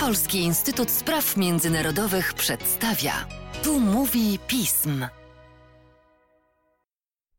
Polski Instytut Spraw Międzynarodowych przedstawia. Tu mówi pism.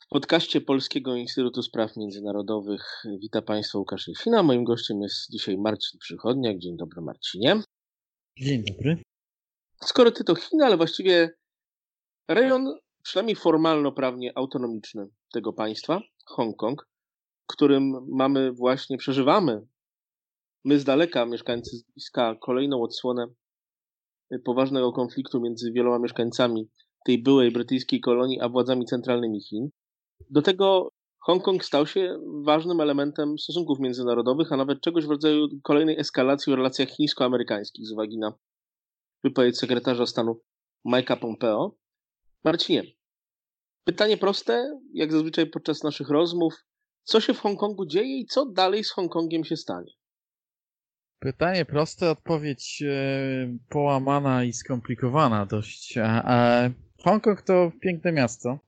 W podcaście Polskiego Instytutu Spraw Międzynarodowych wita Państwa Łukasz Jesina. Moim gościem jest dzisiaj Marcin Przychodniak. Dzień dobry Marcinie. Dzień dobry. Skoro ty to Chiny, ale właściwie rejon przynajmniej formalno-prawnie autonomiczny tego państwa, Hongkong, którym mamy właśnie, przeżywamy my z daleka, mieszkańcy z bliska, kolejną odsłonę poważnego konfliktu między wieloma mieszkańcami tej byłej brytyjskiej kolonii, a władzami centralnymi Chin. Do tego Hongkong stał się ważnym elementem stosunków międzynarodowych, a nawet czegoś w rodzaju kolejnej eskalacji w relacjach chińsko-amerykańskich z uwagi na wypowiedź sekretarza stanu Mike'a Pompeo. Marcinie, pytanie proste, jak zazwyczaj podczas naszych rozmów. Co się w Hongkongu dzieje i co dalej z Hongkongiem się stanie? Pytanie proste, odpowiedź e, połamana i skomplikowana dość. E, Hongkong to piękne miasto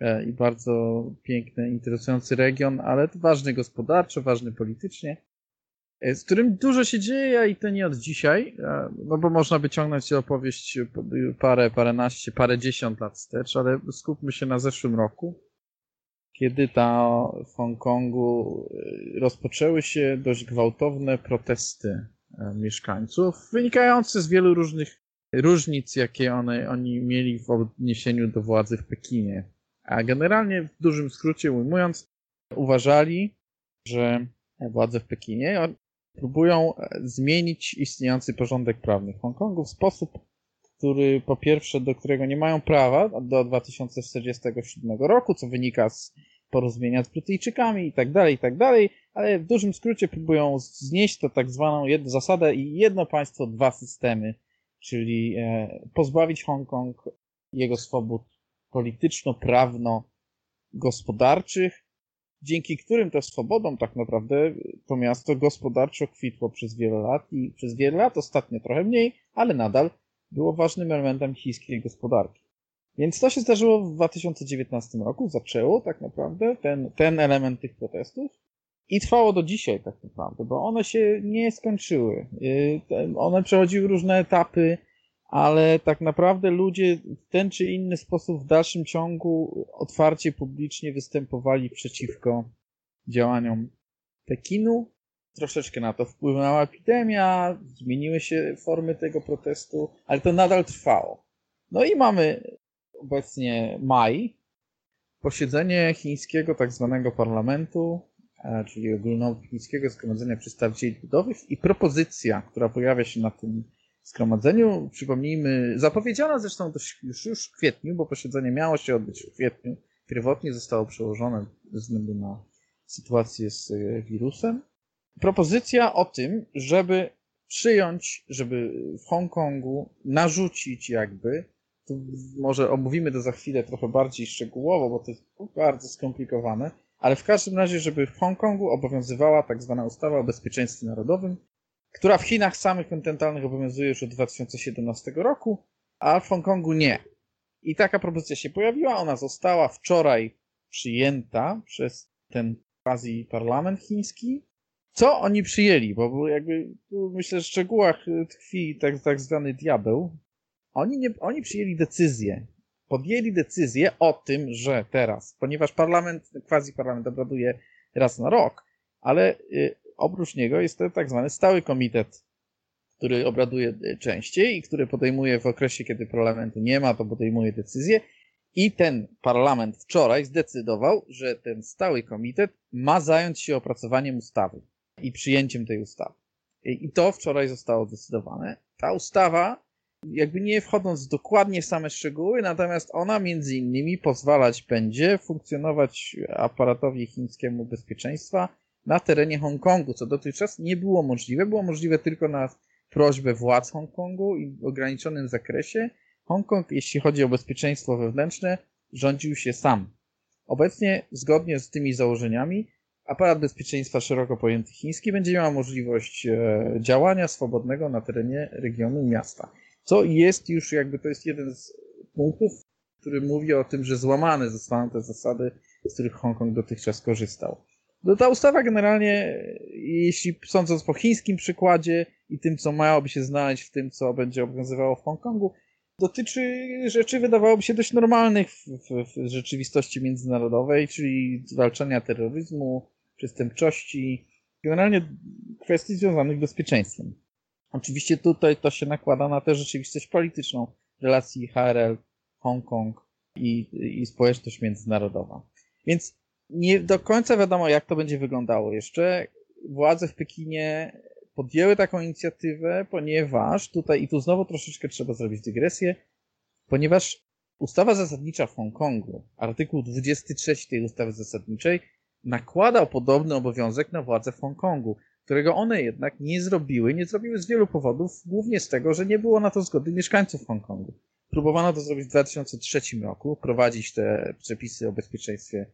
e, i bardzo piękny, interesujący region, ale ważny gospodarczo, ważny politycznie, e, z którym dużo się dzieje i to nie od dzisiaj, no bo można by ciągnąć opowieść parę, paręnaście, parę dziesiąt lat wstecz, ale skupmy się na zeszłym roku kiedy ta w Hongkongu y, rozpoczęły się dość gwałtowne protesty e, mieszkańców, wynikające z wielu różnych różnic, jakie one, oni mieli w odniesieniu do władzy w Pekinie. A generalnie, w dużym skrócie ujmując, uważali, że władze w Pekinie próbują e, zmienić istniejący porządek prawny w Hongkongu w sposób, który po pierwsze, do którego nie mają prawa do 2047 roku, co wynika z porozumienia z Brytyjczykami i tak dalej, i tak dalej, ale w dużym skrócie próbują znieść to tak zwaną zasadę i jedno państwo, dwa systemy, czyli e, pozbawić Hongkong jego swobód polityczno-prawno-gospodarczych, dzięki którym to swobodom tak naprawdę to miasto gospodarczo kwitło przez wiele lat i przez wiele lat, ostatnio trochę mniej, ale nadal było ważnym elementem chińskiej gospodarki. Więc to się zdarzyło w 2019 roku, zaczęło tak naprawdę ten, ten element tych protestów i trwało do dzisiaj tak naprawdę, bo one się nie skończyły. Y, one przechodziły różne etapy, ale tak naprawdę ludzie w ten czy inny sposób w dalszym ciągu otwarcie publicznie występowali przeciwko działaniom Pekinu. Troszeczkę na to wpłynęła epidemia, zmieniły się formy tego protestu, ale to nadal trwało. No i mamy obecnie maj, posiedzenie chińskiego tak zwanego parlamentu, e, czyli ogólnochińskiego zgromadzenia przedstawicieli ludowych i propozycja, która pojawia się na tym zgromadzeniu, przypomnijmy, zapowiedziana zresztą już, już w kwietniu, bo posiedzenie miało się odbyć w kwietniu, pierwotnie zostało przełożone ze względu na sytuację z e, wirusem. Propozycja o tym, żeby przyjąć, żeby w Hongkongu narzucić jakby to może omówimy to za chwilę trochę bardziej szczegółowo, bo to jest bardzo skomplikowane, ale w każdym razie, żeby w Hongkongu obowiązywała tak zwana ustawa o bezpieczeństwie narodowym, która w Chinach samych kontynentalnych obowiązuje już od 2017 roku, a w Hongkongu nie. I taka propozycja się pojawiła, ona została wczoraj przyjęta przez ten quasi parlament chiński. Co oni przyjęli? Bo jakby myślę, że w szczegółach tkwi tak, tak zwany diabeł, oni, nie, oni przyjęli decyzję, podjęli decyzję o tym, że teraz, ponieważ parlament, quasi parlament obraduje raz na rok, ale y, oprócz niego jest to tak zwany stały komitet, który obraduje y, częściej i który podejmuje w okresie, kiedy parlamentu nie ma, to podejmuje decyzje. I ten parlament wczoraj zdecydował, że ten stały komitet ma zająć się opracowaniem ustawy i przyjęciem tej ustawy. I to wczoraj zostało zdecydowane. Ta ustawa jakby nie wchodząc dokładnie w same szczegóły, natomiast ona między innymi pozwalać będzie funkcjonować aparatowi chińskiemu bezpieczeństwa na terenie Hongkongu, co dotychczas nie było możliwe. Było możliwe tylko na prośbę władz Hongkongu i w ograniczonym zakresie. Hongkong, jeśli chodzi o bezpieczeństwo wewnętrzne, rządził się sam. Obecnie, zgodnie z tymi założeniami, aparat bezpieczeństwa szeroko pojęty chiński będzie miał możliwość e, działania swobodnego na terenie regionu miasta. Co jest już jakby, to jest jeden z punktów, który mówi o tym, że złamane zostaną te zasady, z których Hongkong dotychczas korzystał. No ta ustawa generalnie, jeśli sądząc po chińskim przykładzie i tym, co miałoby się znaleźć w tym, co będzie obowiązywało w Hongkongu, dotyczy rzeczy, wydawałoby się, dość normalnych w, w, w rzeczywistości międzynarodowej, czyli zwalczania terroryzmu, przestępczości, generalnie kwestii związanych z bezpieczeństwem. Oczywiście tutaj to się nakłada na tę rzeczywistość polityczną relacji HRL, Hongkong i, i społeczność międzynarodowa. Więc nie do końca wiadomo, jak to będzie wyglądało jeszcze. Władze w Pekinie podjęły taką inicjatywę, ponieważ tutaj, i tu znowu troszeczkę trzeba zrobić dygresję, ponieważ ustawa zasadnicza w Hongkongu, artykuł 23 tej ustawy zasadniczej, nakładał podobny obowiązek na władze w Hongkongu, którego one jednak nie zrobiły. Nie zrobiły z wielu powodów, głównie z tego, że nie było na to zgody mieszkańców Hongkongu. Próbowano to zrobić w 2003 roku, prowadzić te przepisy o bezpieczeństwie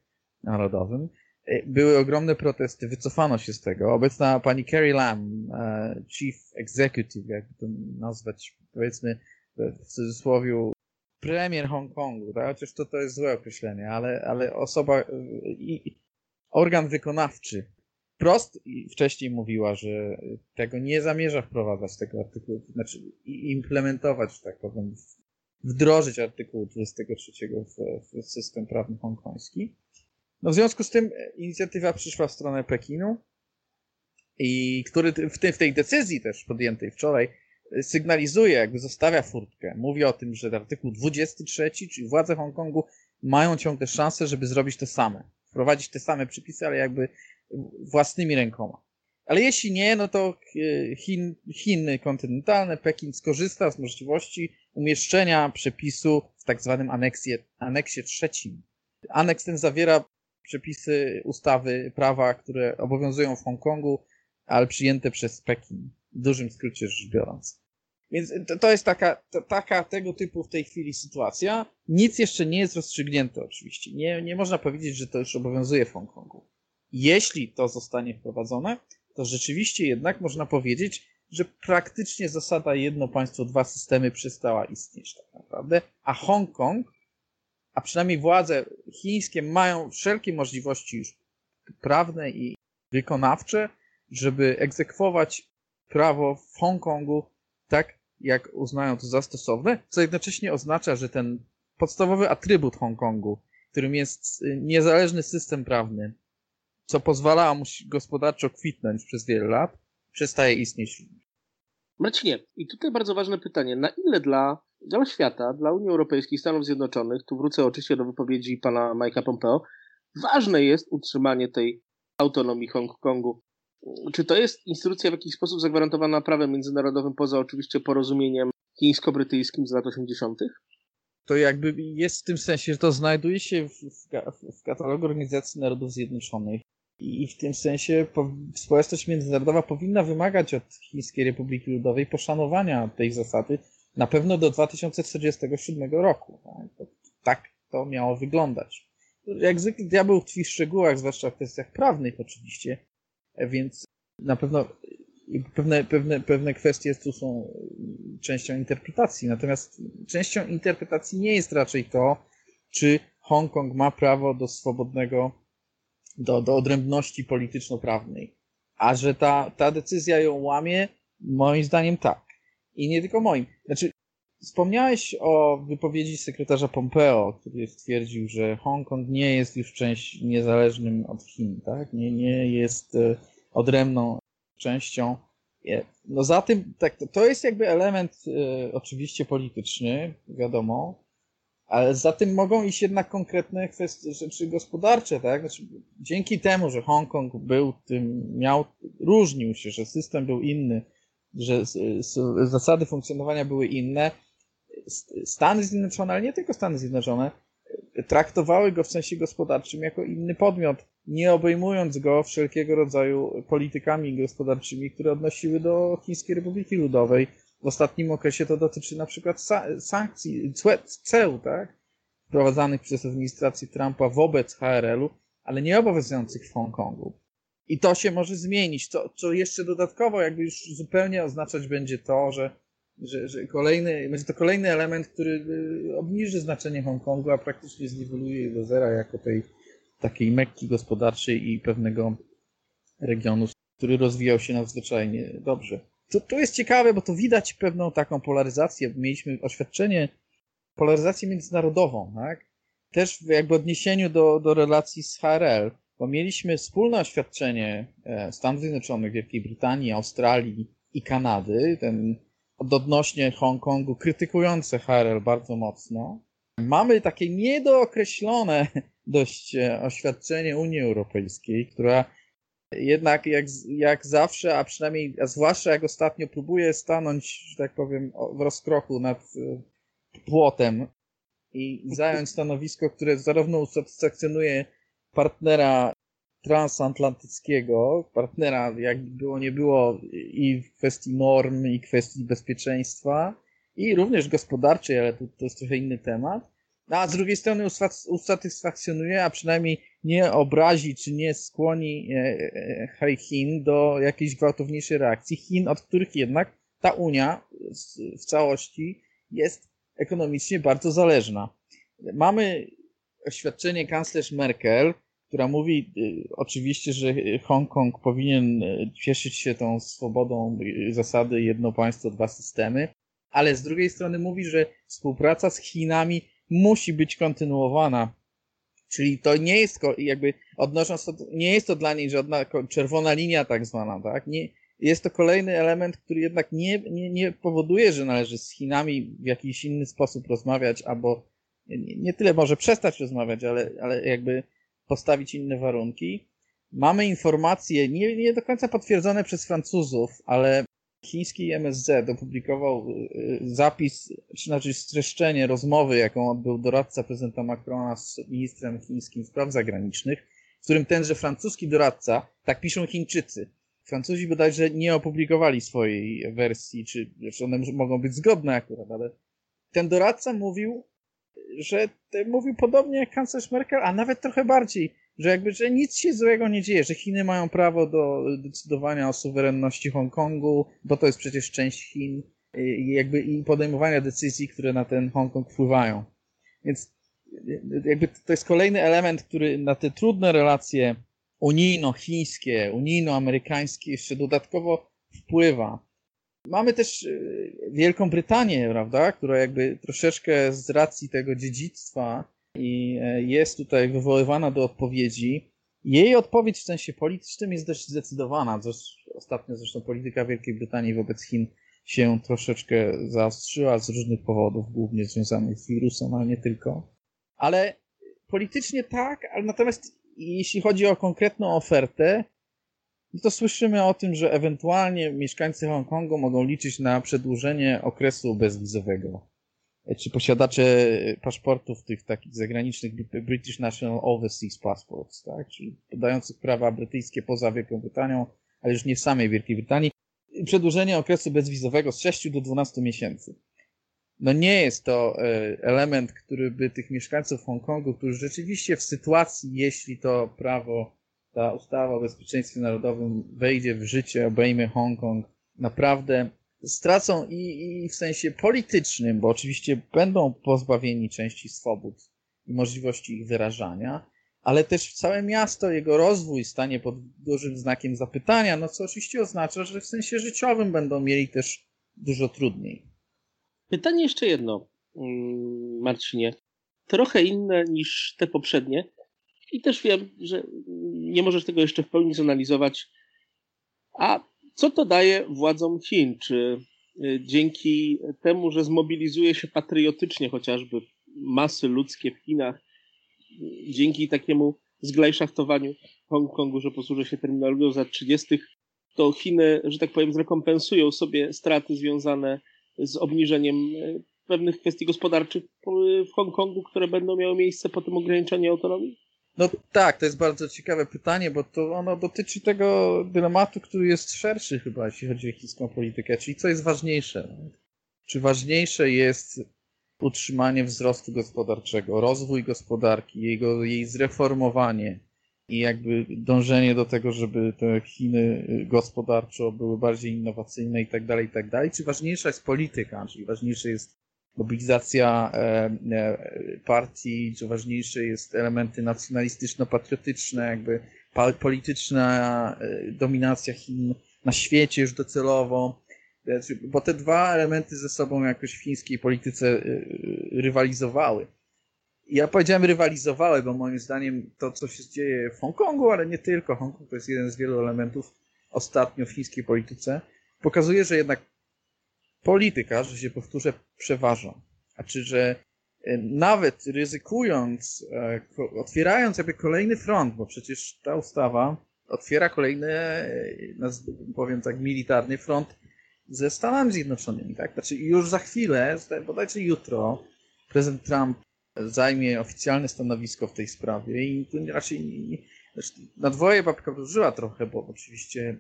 narodowym. E, były ogromne protesty, wycofano się z tego. Obecna pani Carrie Lam, e, Chief Executive, jakby to nazwać, powiedzmy w cudzysłowie, premier Hongkongu, tak? chociaż to, to jest złe określenie, ale, ale osoba, e, i, organ wykonawczy Prost wcześniej mówiła, że tego nie zamierza wprowadzać tego artykułu, znaczy implementować, tak powiem, wdrożyć artykułu 23 w, w system prawny hongkoński. No w związku z tym inicjatywa przyszła w stronę Pekinu i który w, tym, w tej decyzji też podjętej wczoraj sygnalizuje, jakby zostawia furtkę. Mówi o tym, że artykuł 23, czyli władze Hongkongu mają ciągle szansę, żeby zrobić to same. Wprowadzić te same przepisy, ale jakby własnymi rękoma. Ale jeśli nie, no to e, Chin, Chiny kontynentalne, Pekin skorzysta z możliwości umieszczenia przepisu w tak zwanym aneksie, aneksie trzecim. Aneks ten zawiera przepisy ustawy, prawa, które obowiązują w Hongkongu, ale przyjęte przez Pekin. W dużym skrócie rzecz biorąc. Więc to, to jest taka, to, taka tego typu w tej chwili sytuacja. Nic jeszcze nie jest rozstrzygnięte oczywiście. Nie, nie można powiedzieć, że to już obowiązuje w Hongkongu. Jeśli to zostanie wprowadzone, to rzeczywiście jednak można powiedzieć, że praktycznie zasada jedno państwo, dwa systemy przestała istnieć tak naprawdę, a Hongkong, a przynajmniej władze chińskie mają wszelkie możliwości już prawne i wykonawcze, żeby egzekwować prawo w Hongkongu tak, jak uznają to za stosowne, co jednocześnie oznacza, że ten podstawowy atrybut Hongkongu, którym jest niezależny system prawny, co pozwalało mu gospodarczo kwitnąć przez wiele lat, przestaje istnieć. Marcinie, i tutaj bardzo ważne pytanie. Na ile dla, dla świata, dla Unii Europejskiej, Stanów Zjednoczonych, tu wrócę oczywiście do wypowiedzi pana Mike'a Pompeo, ważne jest utrzymanie tej autonomii Hongkongu. Czy to jest instytucja w jakiś sposób zagwarantowana prawem międzynarodowym, poza oczywiście porozumieniem chińsko-brytyjskim z lat 80.? To jakby jest w tym sensie, że to znajduje się w, w, w katalogu Organizacji Narodów Zjednoczonych i w tym sensie społeczność międzynarodowa powinna wymagać od Chińskiej Republiki Ludowej poszanowania tej zasady na pewno do 2047 roku. Tak? tak to miało wyglądać. Jak zwykle diabeł tkwi w szczegółach, zwłaszcza w kwestiach prawnych oczywiście, więc na pewno pewne, pewne, pewne kwestie tu są częścią interpretacji. Natomiast częścią interpretacji nie jest raczej to, czy Hongkong ma prawo do swobodnego do, do odrębności polityczno-prawnej. A że ta, ta decyzja ją łamie, moim zdaniem tak. I nie tylko moim. Znaczy, wspomniałeś o wypowiedzi sekretarza Pompeo, który stwierdził, że Hongkong nie jest już część niezależnym od Chin, tak? Nie, nie jest e, odrębną częścią. No za tym, tak, to jest jakby element e, oczywiście polityczny, wiadomo, ale za tym mogą iść jednak konkretne kwestie, rzeczy gospodarcze, tak? Znaczy, dzięki temu, że Hongkong był tym, miał, różnił się, że system był inny, że zasady funkcjonowania były inne, Stany Zjednoczone, ale nie tylko Stany Zjednoczone, traktowały go w sensie gospodarczym jako inny podmiot, nie obejmując go wszelkiego rodzaju politykami gospodarczymi, które odnosiły do Chińskiej Republiki Ludowej, w ostatnim okresie to dotyczy na przykład sankcji, ceł, tak? Wprowadzanych przez administrację Trumpa wobec HRL-u, ale nie obowiązujących w Hongkongu. I to się może zmienić, co, co jeszcze dodatkowo jakby już zupełnie oznaczać będzie to, że, że, że kolejny, będzie to kolejny element, który y, obniży znaczenie Hongkongu, a praktycznie zniweluje je do zera jako tej takiej mekki gospodarczej i pewnego regionu, który rozwijał się nadzwyczajnie dobrze. To, to jest ciekawe, bo to widać pewną taką polaryzację. Mieliśmy oświadczenie, polaryzację międzynarodową, tak? Też jakby odniesieniu do, do relacji z HRL, bo mieliśmy wspólne oświadczenie e, Stanów Zjednoczonych, Wielkiej Brytanii, Australii i Kanady, ten odnośnie Hongkongu, krytykujące HRL bardzo mocno. Mamy takie niedookreślone dość e, oświadczenie Unii Europejskiej, która jednak jak, jak zawsze, a przynajmniej, a zwłaszcza jak ostatnio próbuje stanąć, że tak powiem, w rozkroku nad e, płotem i zająć stanowisko, które zarówno usatysfakcjonuje partnera transatlantyckiego, partnera, jak było nie było, i w kwestii norm, i kwestii bezpieczeństwa, i również gospodarczej, ale to, to jest trochę inny temat. No, a z drugiej strony usatysfakcjonuje, a przynajmniej nie obrazi, czy nie skłoni e, e, Chin do jakiejś gwałtowniejszej reakcji. Chin, od których jednak ta Unia w całości jest ekonomicznie bardzo zależna. Mamy oświadczenie kanclerz Merkel, która mówi y, oczywiście, że Hongkong powinien y, cieszyć się tą swobodą zasady jedno państwo, dwa systemy, ale z drugiej strony mówi, że współpraca z Chinami musi być kontynuowana. Czyli to nie jest jakby odnosząc to, nie jest to dla niej żadna czerwona linia tak zwana, tak? Nie, jest to kolejny element, który jednak nie, nie, nie powoduje, że należy z Chinami w jakiś inny sposób rozmawiać, albo nie, nie tyle może przestać rozmawiać, ale, ale jakby postawić inne warunki. Mamy informacje, nie, nie do końca potwierdzone przez Francuzów, ale chiński MSZ opublikował y, y, zapis, czy znaczy streszczenie rozmowy, jaką odbył doradca prezydenta Macrona z ministrem chińskim spraw zagranicznych, w którym tenże francuski doradca, tak piszą Chińczycy, Francuzi bodajże nie opublikowali swojej wersji, czy, czy one mogą być zgodne akurat, ale ten doradca mówił, że mówił podobnie jak kanclerz Merkel, a nawet trochę bardziej, że jakby, że nic się złego nie dzieje, że Chiny mają prawo do decydowania o suwerenności Hongkongu, bo to jest przecież część Chin i jakby i podejmowania decyzji, które na ten Hongkong wpływają. Więc jakby to jest kolejny element, który na te trudne relacje unijno-chińskie, unijno-amerykańskie jeszcze dodatkowo wpływa. Mamy też y, Wielką Brytanię, prawda, która jakby troszeczkę z racji tego dziedzictwa i e, jest tutaj wywoływana do odpowiedzi. Jej odpowiedź w sensie politycznym jest dość zdecydowana. Ostatnio zresztą polityka Wielkiej Brytanii wobec Chin się troszeczkę zaostrzyła z różnych powodów, głównie związanych z wirusem, ale nie tylko. Ale politycznie tak, ale natomiast jeśli chodzi o konkretną ofertę, no to słyszymy o tym, że ewentualnie mieszkańcy Hongkongu mogą liczyć na przedłużenie okresu bezwizowego. Czy posiadacze paszportów tych takich zagranicznych British National Overseas Passports, tak? czyli podających prawa brytyjskie poza Wielką Brytanią, ale już nie w samej Wielkiej Brytanii, przedłużenie okresu bezwizowego z 6 do 12 miesięcy. No nie jest to e, element, który by tych mieszkańców Hongkongu, którzy rzeczywiście w sytuacji, jeśli to prawo ta ustawa o bezpieczeństwie narodowym wejdzie w życie, obejmie Hongkong, naprawdę stracą i, i w sensie politycznym, bo oczywiście będą pozbawieni części swobód i możliwości ich wyrażania, ale też całe miasto, jego rozwój stanie pod dużym znakiem zapytania, no co oczywiście oznacza, że w sensie życiowym będą mieli też dużo trudniej. Pytanie jeszcze jedno, mm, Marcinie. Trochę inne niż te poprzednie. I też wiem, że nie możesz tego jeszcze w pełni zanalizować. A co to daje władzom Chin? Czy y, dzięki temu, że zmobilizuje się patriotycznie chociażby masy ludzkie w Chinach, dzięki takiemu zglajszachtowaniu Hongkongu, że posłużę się terminologią za 30., to Chiny, że tak powiem, zrekompensują sobie straty związane z obniżeniem y, pewnych kwestii gospodarczych w Hongkongu, które będą miały miejsce po tym ograniczeniu autonomii? No tak, to jest bardzo ciekawe pytanie, bo to ono dotyczy tego dylematu, który jest szerszy chyba, jeśli chodzi o chińską politykę, czyli co jest ważniejsze. Czy ważniejsze jest utrzymanie wzrostu gospodarczego, rozwój gospodarki, jego, jej zreformowanie i jakby dążenie do tego, żeby te Chiny gospodarczo były bardziej innowacyjne i tak dalej, i tak dalej, czy ważniejsza jest polityka, czyli ważniejsze jest mobilizacja e, e, partii, co ważniejsze jest elementy nacjonalistyczno-patriotyczne, jakby polityczna e, dominacja Chin na świecie już docelowo, bo te dwa elementy ze sobą jakoś w chińskiej polityce rywalizowały. Ja powiedziałem rywalizowały, bo moim zdaniem to, co się dzieje w Hongkongu, ale nie tylko, Hongkong to jest jeden z wielu elementów ostatnio w chińskiej polityce, pokazuje, że jednak polityka, że się powtórzę, przeważa. A czy, że e, nawet ryzykując, e, otwierając jakby kolejny front, bo przecież ta ustawa otwiera kolejny, e, powiem tak, militarny front ze Stanami Zjednoczonymi, tak? Znaczy już za chwilę, bodajże jutro, prezydent Trump zajmie oficjalne stanowisko w tej sprawie i tu raczej nie, znaczy, na dwoje babka wróżyła trochę, bo oczywiście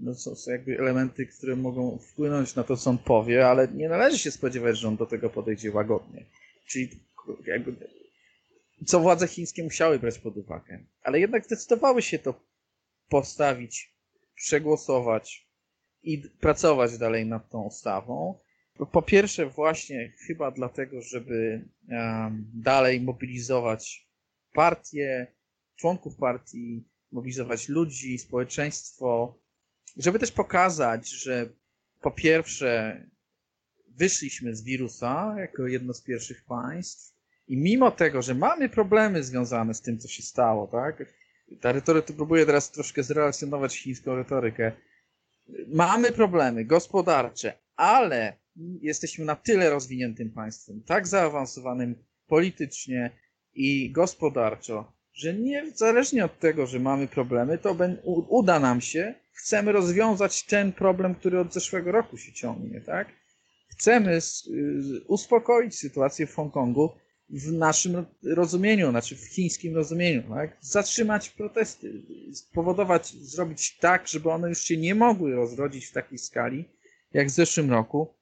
no, są, są jakby elementy, które mogą wpłynąć na to, co on powie, ale nie należy się spodziewać, że on do tego podejdzie łagodnie. Czyli jakby co władze chińskie musiały brać pod uwagę. Ale jednak zdecydowały się to postawić, przegłosować i pracować dalej nad tą ustawą. Po pierwsze, właśnie chyba dlatego, żeby um, dalej mobilizować partię, członków partii, mobilizować ludzi, społeczeństwo, żeby też pokazać, że po pierwsze wyszliśmy z wirusa jako jedno z pierwszych państw i mimo tego, że mamy problemy związane z tym, co się stało, tak? Ta retoryka, próbuję teraz troszkę zrelacjonować chińską retorykę. Mamy problemy gospodarcze, ale jesteśmy na tyle rozwiniętym państwem, tak zaawansowanym politycznie i gospodarczo, że niezależnie od tego, że mamy problemy, to uda nam się, chcemy rozwiązać ten problem, który od zeszłego roku się ciągnie, tak? Chcemy uspokoić sytuację w Hongkongu w naszym rozumieniu, znaczy w chińskim rozumieniu, tak? Zatrzymać protesty, spowodować, zrobić tak, żeby one już się nie mogły rozrodzić w takiej skali, jak w zeszłym roku,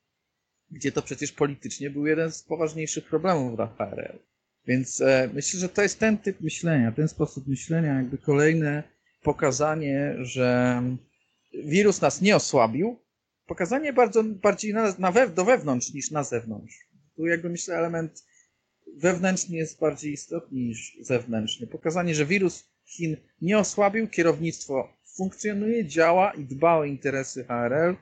gdzie to przecież politycznie był jeden z poważniejszych problemów dla HRL. Więc e, myślę, że to jest ten typ myślenia, ten sposób myślenia, jakby kolejne pokazanie, że wirus nas nie osłabił, pokazanie bardzo bardziej na, na do wewnątrz niż na zewnątrz. Tu jakby myślę element wewnętrzny jest bardziej istotny niż zewnętrzny. Pokazanie, że wirus Chin nie osłabił, kierownictwo funkcjonuje, działa i dba o interesy HRL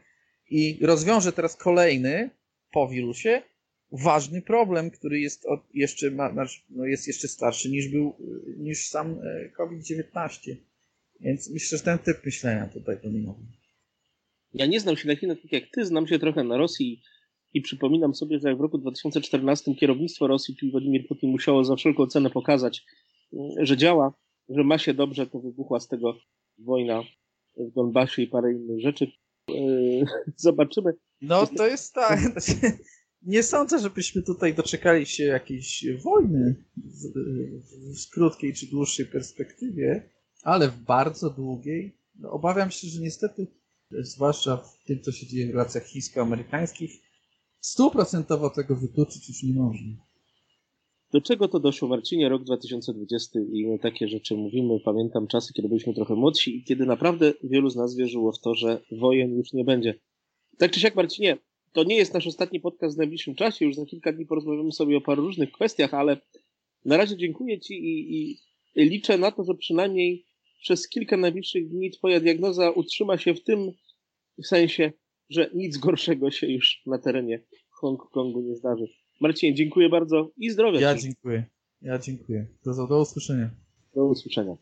i rozwiąże teraz kolejny po wirusie ważny problem, który jest od, jeszcze ma, znaczy, no jest jeszcze starszy niż był niż sam e, COVID-19. Więc myślę, że ten typ myślenia tutaj dominował. Ja nie znam się na Chinach tak jak ty, znam się trochę na Rosji i przypominam sobie, że jak w roku 2014 kierownictwo Rosji, czyli Władimir Putin, musiało za wszelką cenę pokazać, że działa, że ma się dobrze, to wybuchła z tego wojna w Donbasie i parę innych rzeczy. Zobaczymy. No to jest tak. Nie sądzę, żebyśmy tutaj doczekali się jakiejś wojny w, w krótkiej czy dłuższej perspektywie, ale w bardzo długiej. No, obawiam się, że niestety, zwłaszcza w tym, co się dzieje w relacjach chińsko-amerykańskich, stuprocentowo tego wykluczyć już nie można. Do czego to doszło, Marcinie? Rok 2020 i my takie rzeczy mówimy. Pamiętam czasy, kiedy byliśmy trochę młodsi i kiedy naprawdę wielu z nas wierzyło w to, że wojen już nie będzie. Tak czy siak, Marcinie, to nie jest nasz ostatni podcast w najbliższym czasie. Już za kilka dni porozmawiamy sobie o paru różnych kwestiach, ale na razie dziękuję Ci i, i liczę na to, że przynajmniej przez kilka najbliższych dni Twoja diagnoza utrzyma się w tym sensie, że nic gorszego się już na terenie Hongkongu nie zdarzy. Marcin, dziękuję bardzo i zdrowia. Ja dziękuję. Ja dziękuję. Do, do usłyszenia. Do usłyszenia.